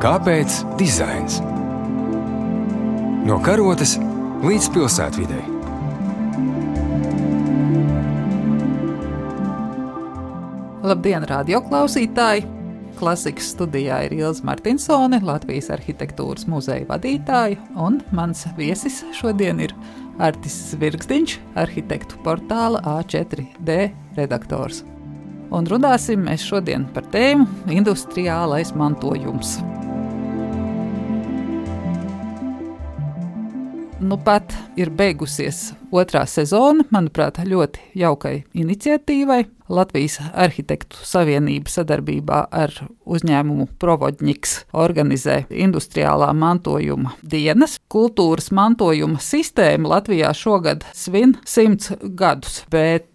Kāpēc dizains? No karotes līdz pilsētvidē. Labdien, radioklausītāji! Klasikas studijā ir Ilza Martinsone, Latvijas arhitektūras muzeja vadītāja, un mans viesis šodien ir Artis Zvirgstiņš, arhitektu portāla A4D redaktors. Un runāsim mēs šodien par tēmu industriālais mantojums. Nu pat ir beigusies otrā sezona, manuprāt, ļoti jaukai iniciatīvai. Latvijas Arhitektu Savienība sadarbībā ar uzņēmumu Provodņiks organizē industriālā mantojuma dienas. Kultūras mantojuma sistēma Latvijā šogad svin simts gadus, bet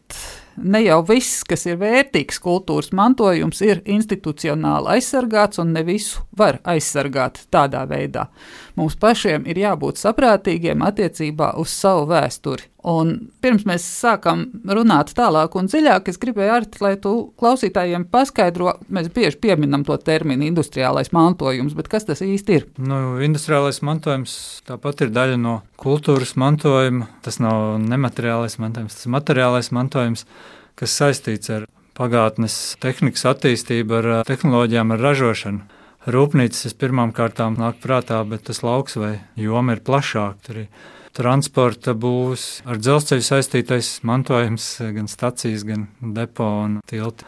ne jau viss, kas ir vērtīgs kultūras mantojums, ir institucionāli aizsargāts, un ne visu var aizsargāt tādā veidā. Mums pašiem ir jābūt saprātīgiem attiecībā uz savu vēsturi. Un pirms mēs sākam runāt tālāk un dziļāk, es gribēju, Arti, lai tu klausītājiem paskaidro, mēs bieži pieminam to terminu industriālais mantojums, bet kas tas īsti ir? Nu, industriālais mantojums tāpat ir daļa no kultūras mantojuma. Tas nav nemateriālais mantojums, tas ir materiālais mantojums, kas saistīts ar pagātnes tehnikas attīstību, ar tehnoloģijām, ar ražošanu. Rūpnīcas pirmām kārtām nāk prātā, bet tas lauks vai joma ir plašāka transporta būs, ar dzelzceļu saistītais mantojums, gan stacijas, gan depo un tilti.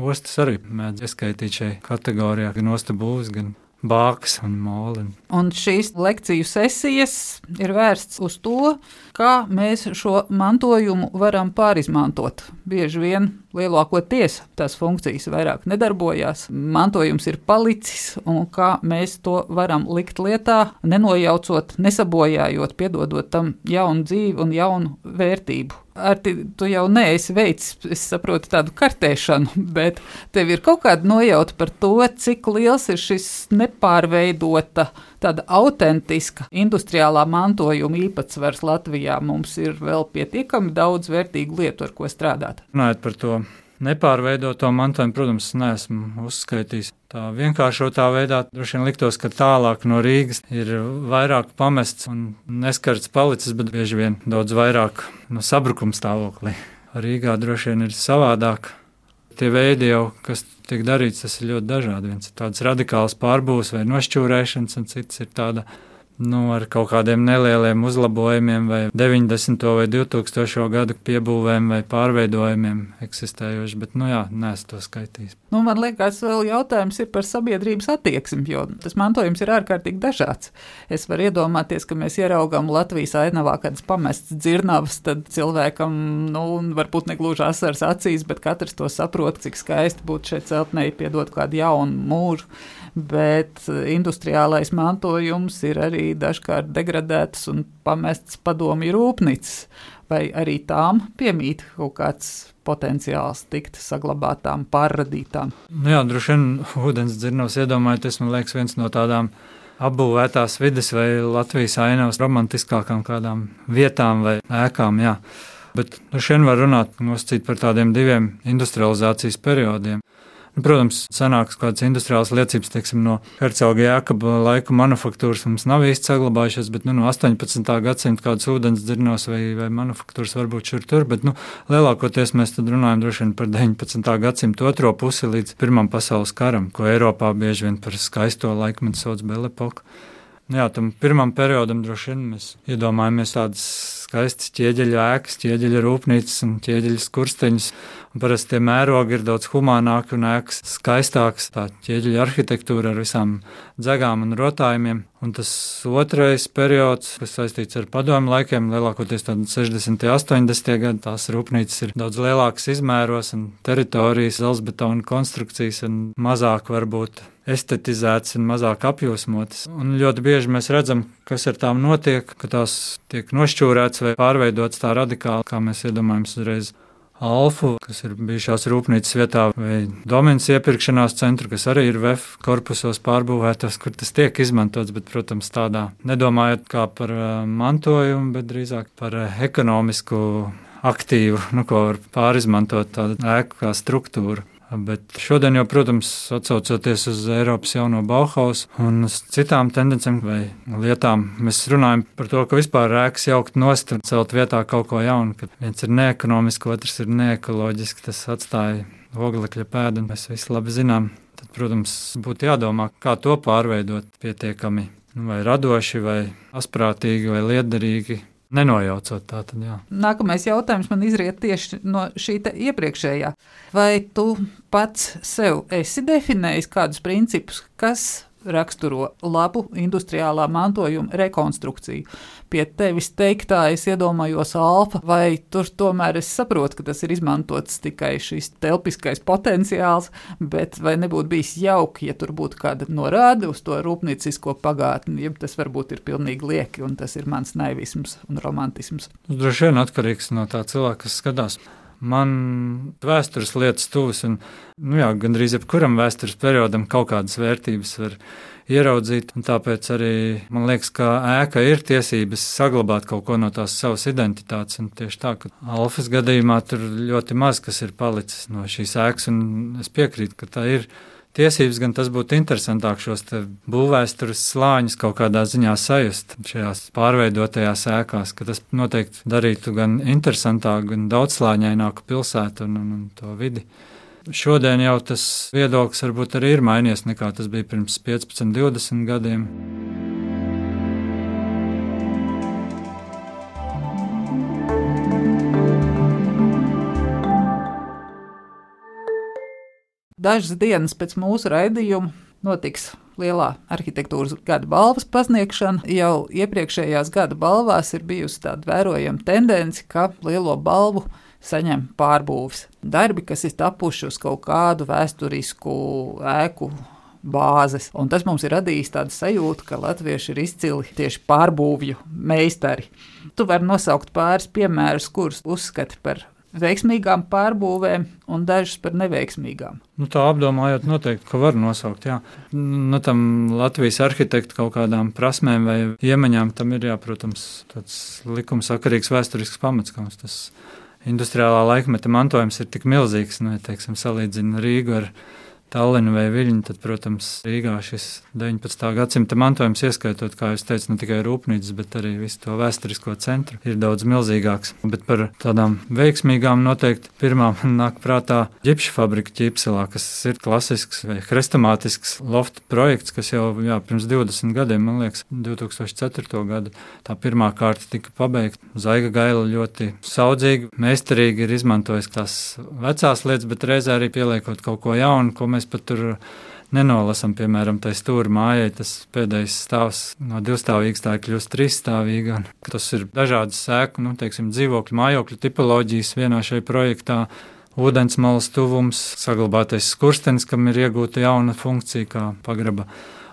Ostas arī mēdz ieskaitīt šai kategorijā, gan ostu būvs, gan bāks un moli. Un šīs lekciju sesijas ir vērstas uz to, kā mēs šo mantojumu varam pārizmantot. Bieži vien lielākoties tās funkcijas vairāk nedarbojās, mantojums ir palicis, un kā mēs to varam likt lietā, nenojaucot, nesabojājot, piedodot tam jaunu dzīvi un jaunu vērtību. Arti, tu jau neesi veicis, es saprotu, tādu kartēšanu, bet tev ir kaut kāda nojauta par to, cik liels ir šis nepārveidota, tāda autentiska industriālā mantojuma īpatsvars Latvijā. Mums ir vēl pietiekami daudz vērtīgu lietu, ar ko strādāt. Runājot par to nepārveidoto mantojumu, protams, neesmu uzskaitījis. Tā vienkāršotā veidā droši vien liktos, ka tālāk no Rīgas ir vairāk pamests un neskarts palicis, bet bieži vien daudz vairāk no sabrukuma stāvoklī. Rīgā droši vien ir savādāk. Tie veidi jau, kas tiek darīts, tas ir ļoti dažādi. Viens ir tāds radikāls pārbūves vai nošķūrēšanas, un cits ir tāds nu, ar kaut kādiem nelieliem uzlabojumiem, vai 90. vai 2000. gadu piebūvēm vai pārveidojumiem eksistējoši, bet, nu jā, nesu to skaitījis. Nu, man liekas, vēl jautājums ir par sabiedrības attieksmi, jo tas mantojums ir ārkārtīgi dažāds. Es varu iedomāties, ka mēs ieraugām Latvijas ainavā kādas pamestas dzirnavas, tad cilvēkam, nu, varbūt negluži asars acīs, bet katrs to saprot, cik skaisti būtu šeit celtnei piedot kādu jaunu mūžu bet industriālais mantojums ir arī dažkārt degradēts un pamests padomju rūpnīcas, vai arī tām piemīt kaut kāds potenciāls tikt saglabātām, pārradītām. Nu jā, droši vien ūdens dzirnavs iedomājoties, man liekas, viens no tādām apbūvētās vidas vai Latvijas ainavas romantiskākām kādām vietām vai ēkām, jā. Bet nu šodien var runāt nosacīt par tādiem diviem industrializācijas periodiem. Nu, protams, senākas kādas industriālas liecības, teiksim, no Hercoga Jākaba laika manufaktūras mums nav īsti saglabājušās, bet nu, no 18. gadsimta kādas ūdens dzirnos vai, vai manufaktūras varbūt šur tur, bet nu, lielākoties mēs tad runājam droši vien par 19. gadsimta otro pusi līdz Pirmam pasaules karam, ko Eiropā bieži vien par skaisto laikmetu sauc Belepoku. Jā, tam pirmam periodam droši vien mēs iedomājamies tādas skaistas ķieģeļu ēkas, ķieģeļu rūpnīcas un ķieģeļu skursteņus. Parasti tie mērogi ir daudz humānāki un ēkas skaistākas, tā ķieģeļu arhitektūra ar visām dzegām un rotājumiem. Un tas otrais periods, kas saistīts ar padomu laikiem, lielākoties 60. un 80. gadi, tās rūpnīcas ir daudz lielākas izmēros un teritorijas, zelzbetona konstrukcijas un mazāk varbūt estetizētas un mazāk apjosmotas. Un ļoti bieži mēs redzam, kas ar tām notiek, ka tās tiek nošķūrētas vai pārveidotas tā radikāli, kā mēs iedomājamies uzreiz. Alfu, kas ir bijušās rūpnīcas vietā, vai domēnas iepirkšanās centru, kas arī ir VF korpusos pārbūvētas, kur tas tiek izmantots, bet, protams, tādā nedomājot kā par mantojumu, bet drīzāk par ekonomisku aktīvu, nu, ko var pārizmantot tādu ēku kā struktūru Bet šodien, jau, protams, atcaucoties uz Eiropas jauno Bauhaus un citām tendencēm vai lietām, mēs runājam par to, ka vispār ēkas jaukt nost un celt vietā kaut ko jaunu. Kad viens ir neekonomisks, otrs ir neekoloģisks, tas atstāja oglekļa pēdu, un mēs visi labi zinām. Tad, protams, būtu jādomā, kā to pārveidot pietiekami nu, vai radoši, vai asprātīgi, vai liederīgi nenojaucot tā. Tad, jā. Nākamais jautājums man izriet tieši no šī iepriekšējā. Vai tu pats sev esi definējis kādus principus, kas raksturo labu industriālā mantojuma rekonstrukciju. Pie tevis teiktā es iedomājos alfa, vai tur tomēr es saprotu, ka tas ir izmantots tikai šis telpiskais potenciāls, bet vai nebūtu bijis jauki, ja tur būtu kāda norāde uz to rūpnīcisko pagātni, ja tas varbūt ir pilnīgi lieki, un tas ir mans naivisms un romantisms. Droši vien atkarīgs no tā cilvēka, kas skatās. Man vēstures lietas tuvas, un nu jā, gandrīz jebkuram vēstures periodam kaut kādas vērtības var ieraudzīt. Tāpēc arī man liekas, ka ēka ir tiesības saglabāt kaut ko no tās savas identitātes. Un tieši tā, ka Alfas gadījumā tur ļoti maz kas ir palicis no šīs ēkas, un es piekrītu, ka tā ir tiesības, gan tas būtu interesantāk šos būvvēstures slāņus kaut kādā ziņā sajust šajās pārveidotajās ēkās, ka tas noteikti darītu gan interesantāku, gan daudzslāņaināku pilsētu un, un, un to vidi. Šodien jau tas viedoklis varbūt arī ir mainījies nekā tas bija pirms 15, 20 gadiem. Dažas dienas pēc mūsu raidījuma notiks lielā arhitektūras gada balvas pasniegšana. Jau iepriekšējās gada balvās ir bijusi tāda vērojama tendence, ka lielo balvu saņem pārbūves darbi, kas ir tapuši uz kaut kādu vēsturisku ēku bāzes. Un tas mums ir radījis tādu sajūtu, ka latvieši ir izcili tieši pārbūvju meistari. Tu vari nosaukt pāris piemērus, kurus uzskati par veiksmīgām pārbūvēm un dažas par neveiksmīgām. Nu, tā apdomājot, noteikti, ka var nosaukt. Jā. Nu, tam Latvijas arhitektu kaut kādām prasmēm vai iemaņām tam ir, jā, protams, tāds likumsakarīgs vēsturisks pamats, kas tas industriālā laikmeta mantojums ir tik milzīgs, nu, ja, teiksim, salīdzina Rīgu ar Rīgu Tallinu vai Viļņu, tad, protams, Rīgā šis 19. gadsimta mantojums, ieskaitot, kā jūs teicat, ne tikai rūpnīcas, bet arī visu to vēsturisko centru, ir daudz milzīgāks. Bet par tādām veiksmīgām noteikti pirmā nāk prātā ģipša fabrika ķīpselā, kas ir klasisks vai hrestomātisks lofta projekts, kas jau jā, pirms 20 gadiem, man liekas, 2004. gadu tā pirmā kārta tika pabeigta. Zaiga gaila ļoti saudzīgi, meistarīgi ir izmantojis tās vecās lietas, bet reizē arī pieliekot kaut ko jaunu, ko mēs mēs pat tur nenolasām, piemēram, tai stūra mājai, tas pēdējais stāvs no divstāvīgas tā kļūst trīsstāvīga. Tas ir dažādas sēku, nu, teiksim, dzīvokļu, mājokļu tipoloģijas vienā šajā projektā. Vodens malas tuvums, saglabātais skurstenis, kam ir iegūta jauna funkcija, kā pagraba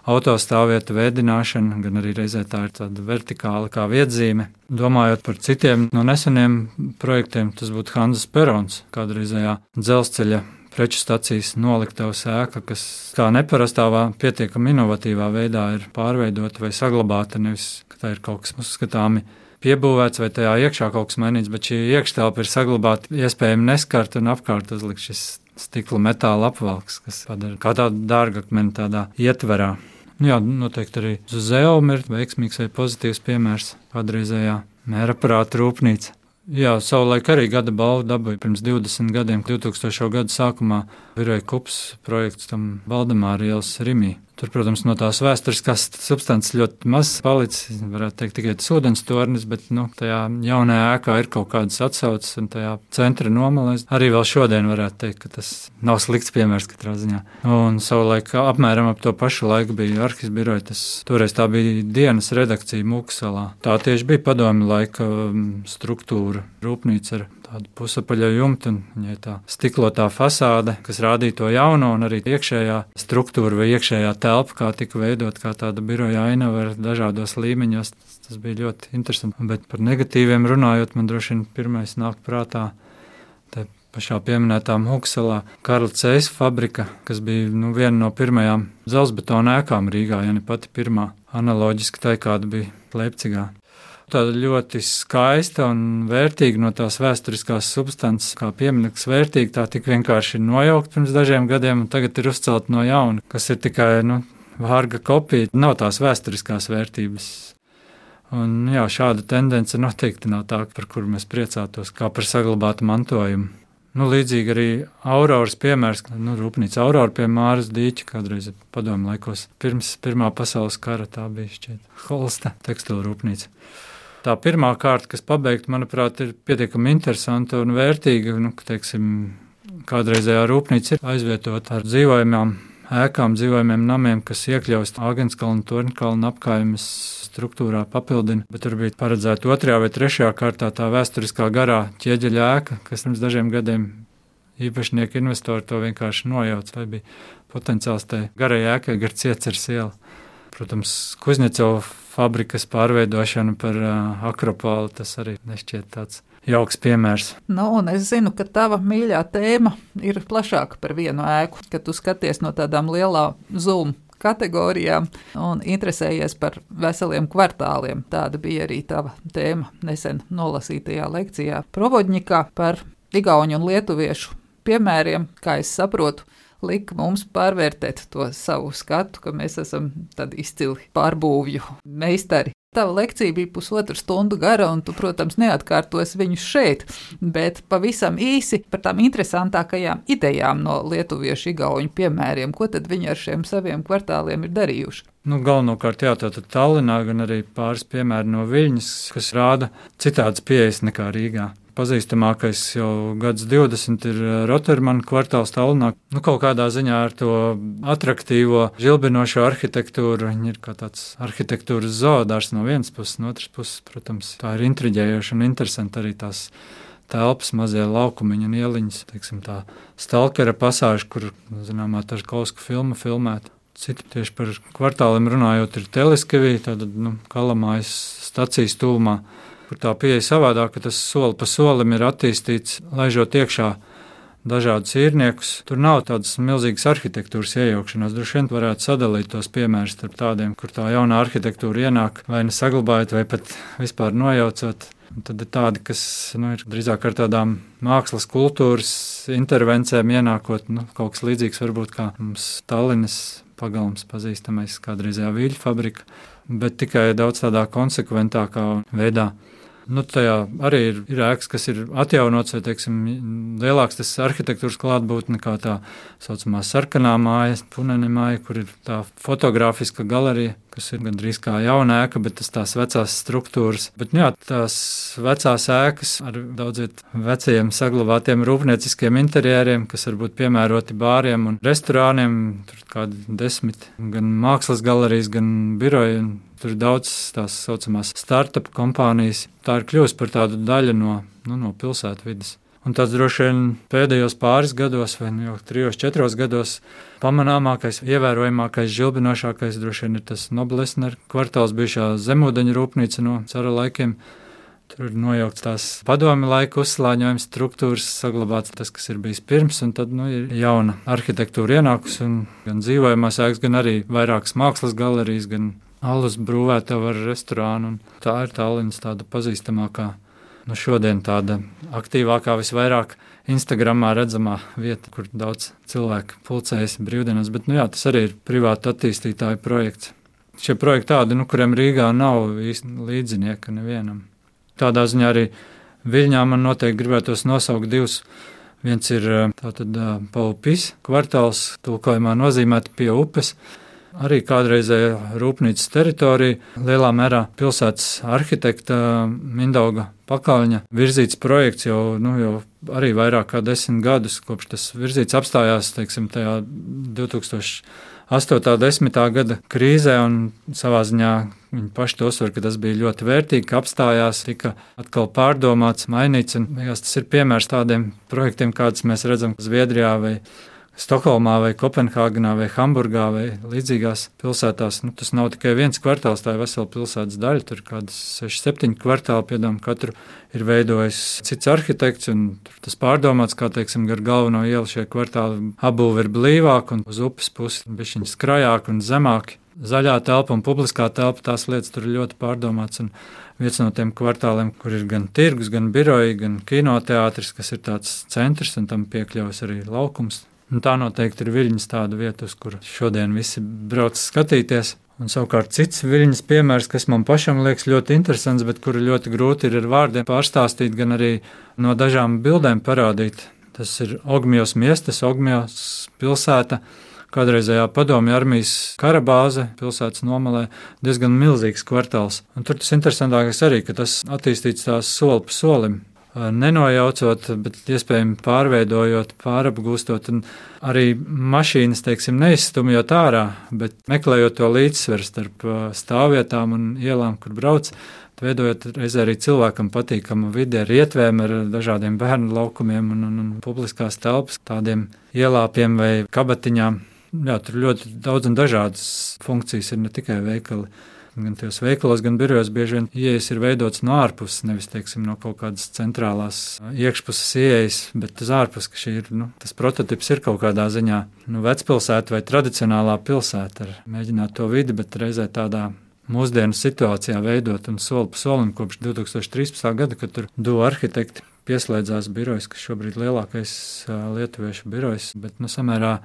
autostāvvietu veidināšana, gan arī reizē tā ir tāda vertikāla kā viedzīme. Domājot par citiem no neseniem projektiem, tas būtu Hanzas Perons, kādreizējā dzelzceļa preču stacijas noliktavas ēka, kas kā neparastā, pietiekami inovatīvā veidā ir pārveidota vai saglabāta. Nevis, ka tā ir kaut kas uzskatāms piebūvēts vai tajā iekšā kaut kas mainīts, bet šī iekštelpa ir saglabāta iespējami neskart un apkārt uzlikt šis stikla metāla apvalks, kas padara kā tādu dārgakmeni tādā ietverā. Jā, noteikti arī Zeuma ir veiksmīgs vai pozitīvs piemērs kādreizējā mēra prāta rūpnīca. Jā, savulaik arī gada balvu dabūja pirms 20 gadiem, 2000. gada sākumā Viroja Kups projekts tam Valdemāra ielas Rimī. Tur, protams, no tās vēsturiskās substances ļoti maz palicis. Varētu teikt, tikai tas ūdens tornis, bet nu, tajā jaunajā ēkā ir kaut kādas atsauces, un tajā centra nomalēs arī vēl šodien varētu teikt, ka tas nav slikts piemērs katrā ziņā. Un savulaik apmēram ap to pašu laiku bija arhīvs biroja. Tas toreiz tā bija dienas redakcija Mūksalā. Tā tieši bija padomju laika um, struktūra, rūpnīca ar tādu pusapaļa jumtu, un viņai tā stiklotā fasāde, kas rādīja to jauno, un arī iekšējā struktūra vai iekšējā telpa, kā tika veidot kā tāda biroja ainava ar dažādos līmeņos. Tas, bija ļoti interesanti. Bet par negatīviem runājot, man droši vien pirmais nāk prātā. Pašā pieminētā Hukselā Karla Cēs fabrika, kas bija nu, viena no pirmajām dzelzbetona ēkām Rīgā, ja ne pati pirmā, analoģiski tai, kāda bija Leipzigā. Tāda ļoti skaista un vērtīga no tās vēsturiskās substances, kā piemineklis vērtīga, tā tik vienkārši ir nojaukt pirms dažiem gadiem, un tagad ir uzcelt no jauna, kas ir tikai nu, vārga kopija, nav tās vēsturiskās vērtības. Un, jā, šāda tendence noteikti nav tā, par kuru mēs priecātos, kā par saglabātu mantojumu. Nu, līdzīgi arī Auroras piemērs, nu, rūpnīca Aurora pie Māras dīķa kādreiz padomu laikos. Pirms Pirmā pasaules kara tā bija šķiet Holsta tekstilu rūpnīca tā pirmā kārta, kas pabeigta, manuprāt, ir pietiekami interesanta un vērtīga. Nu, teiksim, kādreizējā rūpnīca ir aizvietota ar dzīvojamām ēkām, dzīvojamiem namiem, kas iekļaust Agenskalnu un Torņkalnu apkaimes struktūrā papildina, bet tur bija paredzēta otrajā vai trešajā kārtā tā vēsturiskā garā ķieģeļa ēka, kas pirms dažiem gadiem īpašnieki investori to vienkārši nojauc, vai bija potenciāls tai garai ēkai gar ciecers ielu. Protams, Kuzņecova fabrikas pārveidošana par uh, akropolu, tas arī nešķiet tāds jauks piemērs. Nu, un es zinu, ka tava mīļā tēma ir plašāka par vienu ēku, kad tu skaties no tādām lielām zoom kategorijām un interesējies par veseliem kvartāliem. Tāda bija arī tava tēma nesen nolasītajā lekcijā Provodņikā par igauņu un lietuviešu piemēriem, kā es saprotu lika mums pārvērtēt to savu skatu, ka mēs esam izcili pārbūvju meistari. Tava lekcija bija pusotra stundu gara, un tu, protams, neatkārtosi viņus šeit, bet pavisam īsi par tām interesantākajām idejām no lietuviešu igauņu piemēriem. Ko tad viņi ar šiem saviem kvartāliem ir darījuši? Nu, galvenokārt, jā, tātad Tallinā, gan arī pāris piemēri no Viļņas, kas rāda citādas pieejas nekā Rīgā pazīstamākais jau gads 20 ir eh, Rotterdama kvartāls Tallinā. Nu, kaut kādā ziņā ar to attraktīvo, žilbinošo arhitektūru. Viņi ir kā tāds arhitektūras zoodārs no vienas puses, no otras puses, protams, tā ir intriģējoša un interesanti arī tās telpas, mazie laukumiņi un ieliņas, teiksim, tā stalkera pasāža, kur, zināmā, tā ir kausku filma filmēta. Citi tieši par kvartāliem runājot, ir Teleskavī, tātad, nu, Kalamājas stacijas tūmā kur tā pieeja savādāk, ka tas soli pa solim ir attīstīts, laižot iekšā dažādus īrniekus. Tur nav tādas milzīgas arhitektūras iejaukšanās. Droši vien varētu sadalīt tos piemērus starp tādiem, kur tā jaunā arhitektūra ienāk vai ne saglabājot, vai pat vispār nojaucot. Un tad ir tādi, kas nu, ir drīzāk ar tādām mākslas kultūras intervencēm ienākot, nu, kaut kas līdzīgs varbūt kā mums Tallinas pagalms pazīstamais kādreizējā vīļu fabrika, bet tikai daudz tādā konsekventākā veidā. Nu, tajā arī ir, ir ēkas, kas ir atjaunots, vai teiksim, lielāks tas arhitektūras klātbūtne nekā tā saucamā sarkanā māja, punene māja, kur ir tā fotogrāfiska galerija, kas ir gandrīz kā jauna ēka, bet tas tās vecās struktūras. Bet, nu, jā, tās vecās ēkas ar daudziem vecajiem saglabātiem rūpnieciskiem interjeriem, kas var būt piemēroti bāriem un restorāniem, tur kādi desmit, gan mākslas galerijas, gan biroji. Tur ir daudz tās saucamās startup kompānijas. Tā ir kļuvusi par tādu daļu no, nu, no pilsētvidas. Un tas droši vien pēdējos pāris gados, vai nu jau trijos, četros gados, pamanāmākais, ievērojamākais, žilbinošākais droši vien ir tas Noblesner kvartāls, bijušā zemūdeņa rūpnīca no cara laikiem. Tur ir nojaukts tās padomi laika uzslāņojuma struktūras, saglabāts tas, kas ir bijis pirms, un tad nu, ir jauna arhitektūra ienākusi, un gan dzīvojamās ēkas, gan arī vairākas mākslas galerijas, gan alus brūvētava ar restorānu. Tā ir Tallinas tāda pazīstamākā, nu šodien tāda aktīvākā, visvairāk Instagramā redzamā vieta, kur daudz cilvēku pulcējas brīvdienās. Bet nu jā, tas arī ir privāta attīstītāju projekts. Šie projekti tādi, nu, kuriem Rīgā nav īsti līdzinieka nevienam. Tādā ziņā arī Viļņā man noteikti gribētos nosaukt divus. Viens ir tātad Paupis kvartāls, tulkojumā nozīmēta pie upes arī kādreizēja rūpnīcas teritorija, lielā mērā pilsētas arhitekta Mindauga Pakaļņa virzīts projekts jau, nu, jau arī vairāk kā desmit gadus, kopš tas virzīts apstājās, teiksim, tajā 2000. 8. un 10. gada krīzē, un savā ziņā viņi paši to uzsver, ka tas bija ļoti vērtīgi, ka apstājās, tika atkal pārdomāts, mainīts. Un, tas ir piemērs tādiem projektiem, kādus mēs redzam Zviedrijā vai Latvijā Stokholmā, vai Kopenhāgenā, vai Hamburgā, vai līdzīgās pilsētās. Nu, tas nav tikai viens kvartāls, tā ir vesela pilsētas daļa. Tur kādas 6, 7 kvartāli, piemēram, katru ir veidojis cits arhitekts. Tas pārdomāts, kā teiksim, gar galveno ielu šie kvartāli apbūve ir blīvāki un uz upes pusi bišķiņi skrajāki un zemāki. zaļā telpa un publiskā telpa, tās lietas tur ir ļoti pārdomāts. Un viens no tiem kvartāliem, kur ir gan tirgus, gan biroji, gan kinoteātris, kas ir tāds centrs, un tam piekļaujas arī laukums. Un tā noteikti ir viļņas tāda vieta, uz kuru šodien visi brauc skatīties. Un savukārt cits viļņas piemērs, kas man pašam liekas ļoti interesants, bet kuru ļoti grūti ir ar vārdiem pārstāstīt, gan arī no dažām bildēm parādīt. Tas ir Ogmijos miestas, Ogmijos pilsēta kādreizējā padomju armijas kara bāze pilsētas nomalē diezgan milzīgs kvartāls. Un tur tas interesantākais arī, ka tas attīstīts tās soli pa solim. Nenojaucot, bet iespējams pārveidojot, pārapgūstot, un arī mašīnas, teiksim, neizstumjot ārā, bet meklējot to līdzsvaru starp stāvvietām un ielām, kur brauc, veidojot reizē arī cilvēkam patīkamu vidi ar ietvēm, ar dažādiem bērnu laukumiem un, un, un publiskās telpas, tādiem ielāpiem vai kabatiņām. Jā, tur ļoti daudz un dažādas funkcijas ir ne tikai veikali. Gan tajos veikalos, gan birojos bieži vien ieejas ir veidots no ārpuses, nevis teiksim, no kaut kādas centrālās iekšpuses ieejas, bet uz ārpuses, ka ir, nu, tas prototyps ir kaut kādā ziņā nu, vecpilsēta vai tradicionālā pilsēta. Ar mēģināt to vidi, bet reizē tādā mūsdienu situācijā veidot un soli pa solim kopš 2013. gada, kad tur divi arhitekti pieslēdzās birojas, kas šobrīd ir lielākais lietuviešu birojs, bet nu, samērā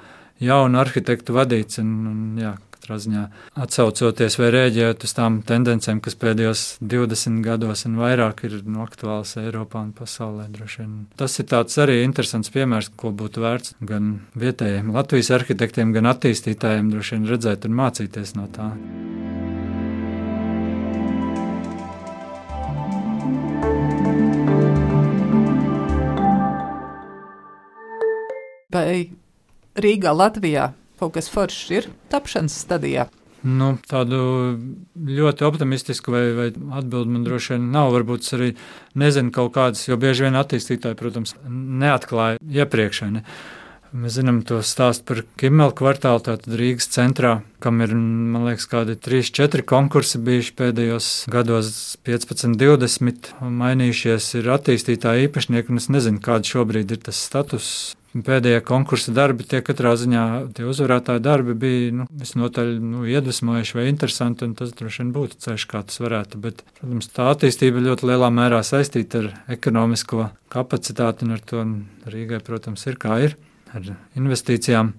jaunu arhitektu vadīts. Un, un, jā, katrā ziņā atsaucoties vai rēģējot uz tām tendencēm, kas pēdējos 20 gados un vairāk ir no aktuālas Eiropā un pasaulē. Tas ir arī interesants piemērs, ko būtu vērts gan vietējiem Latvijas arhitektiem, gan attīstītājiem droši vien redzēt un mācīties no tā. Vai Rīgā, Latvijā kaut kas foršs ir tapšanas stadijā? Nu, tādu ļoti optimistisku vai, vai atbildi man droši vien nav. Varbūt es arī nezinu kaut kādas, jo bieži vien attīstītāji, protams, neatklāja iepriekš. Ne? Mēs zinām to stāstu par Kimelu kvartālu, tātad Rīgas centrā, kam ir, man liekas, kādi 3-4 konkursi bijuši pēdējos gados, 15, 20, mainījušies, ir attīstītāji īpašnieki, un es nezinu, kāda šobrīd ir tas status Pēdējie konkursa darbi, tie katrā ziņā tie uzvarētāji darbi bija nu, visnotaļ nu, iedvesmojoši vai interesanti, un tas droši vien būtu ceļš, kā tas varētu. Bet, protams, tā attīstība ļoti lielā mērā saistīta ar ekonomisko kapacitāti, un ar to Rīgai, protams, ir kā ir, ar investīcijām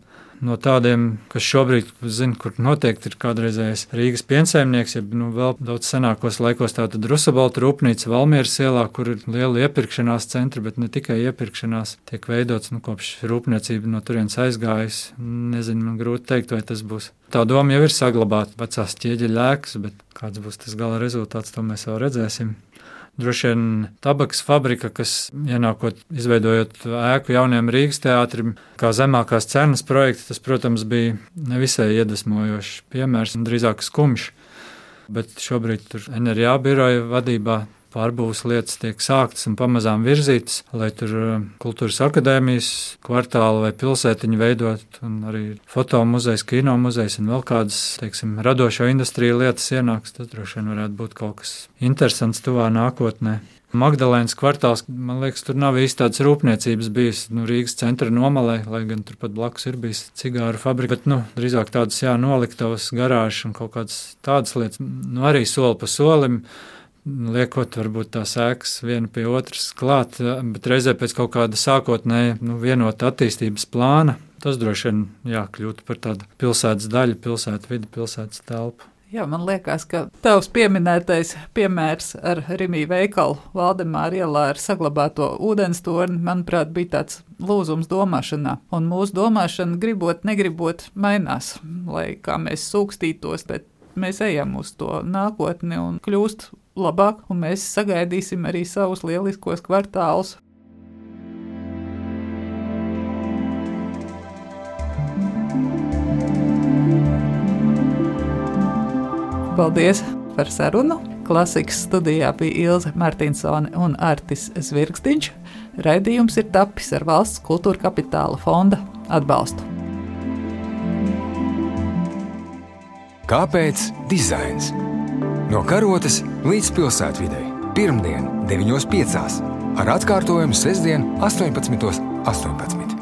no tādiem, kas šobrīd zina, kur noteikti ir kādreizējais Rīgas piensaimnieks, ja nu, vēl daudz senākos laikos tāda Drusabalta rūpnīca Valmieras ielā, kur ir liela iepirkšanās centra, bet ne tikai iepirkšanās, tiek veidots, nu, kopš rūpniecība no turienes aizgājusi. Nezinu, man grūti teikt, vai tas būs. Tā doma jau ir saglabāta vecās ķieģeļa ēkas, bet kāds būs tas gala rezultāts, to mēs vēl redzēsim. Droši vien tabakas fabrika, kas ienākot, izveidojot ēku jauniem Rīgas teātrim, kā zemākās cenas projekts, tas, protams, bija nevisai iedvesmojošs piemērs un drīzāk skumjš. Bet šobrīd tur NRA biroja vadībā pārbūves lietas tiek sāktas un pamazām virzītas, lai tur uh, kultūras akadēmijas kvartāli vai pilsētiņu veidot, un arī fotomuzejs, kino muzejs un vēl kādas, teiksim, radošo industriju lietas ienāks. Tas droši vien varētu būt kaut kas interesants tuvā nākotnē. Magdalēnas kvartāls, man liekas, tur nav īsti tādas rūpniecības bijis nu, Rīgas centra nomalē, lai gan turpat blakus ir bijis cigāru fabrika, bet nu, drīzāk tādas, jā, noliktavas, garāžas un kaut kādas tādas lietas, nu, arī soli pa solim liekot varbūt tās ēkas viena pie otras klāt, bet reizē pēc kaut kāda sākotnēja nu, vienota attīstības plāna. Tas droši vien jākļūt par tādu pilsētas daļu, pilsētas vidi, pilsētas telpu. Jā, man liekas, ka tavs pieminētais piemērs ar Rimiju veikalu Valdemāra ielā ar saglabāto ūdens torni, manuprāt, bija tāds lūzums domāšanā. Un mūsu domāšana, gribot, negribot, mainās, lai kā mēs sūkstītos, bet mēs ejam uz to nākotni un kļūst labāk, un mēs sagaidīsim arī savus lieliskos kvartālus. Paldies par sarunu! Klasikas studijā bija Ilze Martinsone un Artis Zvirgstiņš. Raidījums ir tapis ar valsts kultūra kapitāla fonda atbalstu. Kāpēc dizains? No karotes līdz pilsētvidai. Pirmdien, 9.5. ar atkārtojumu sestdien, 18.18. 18.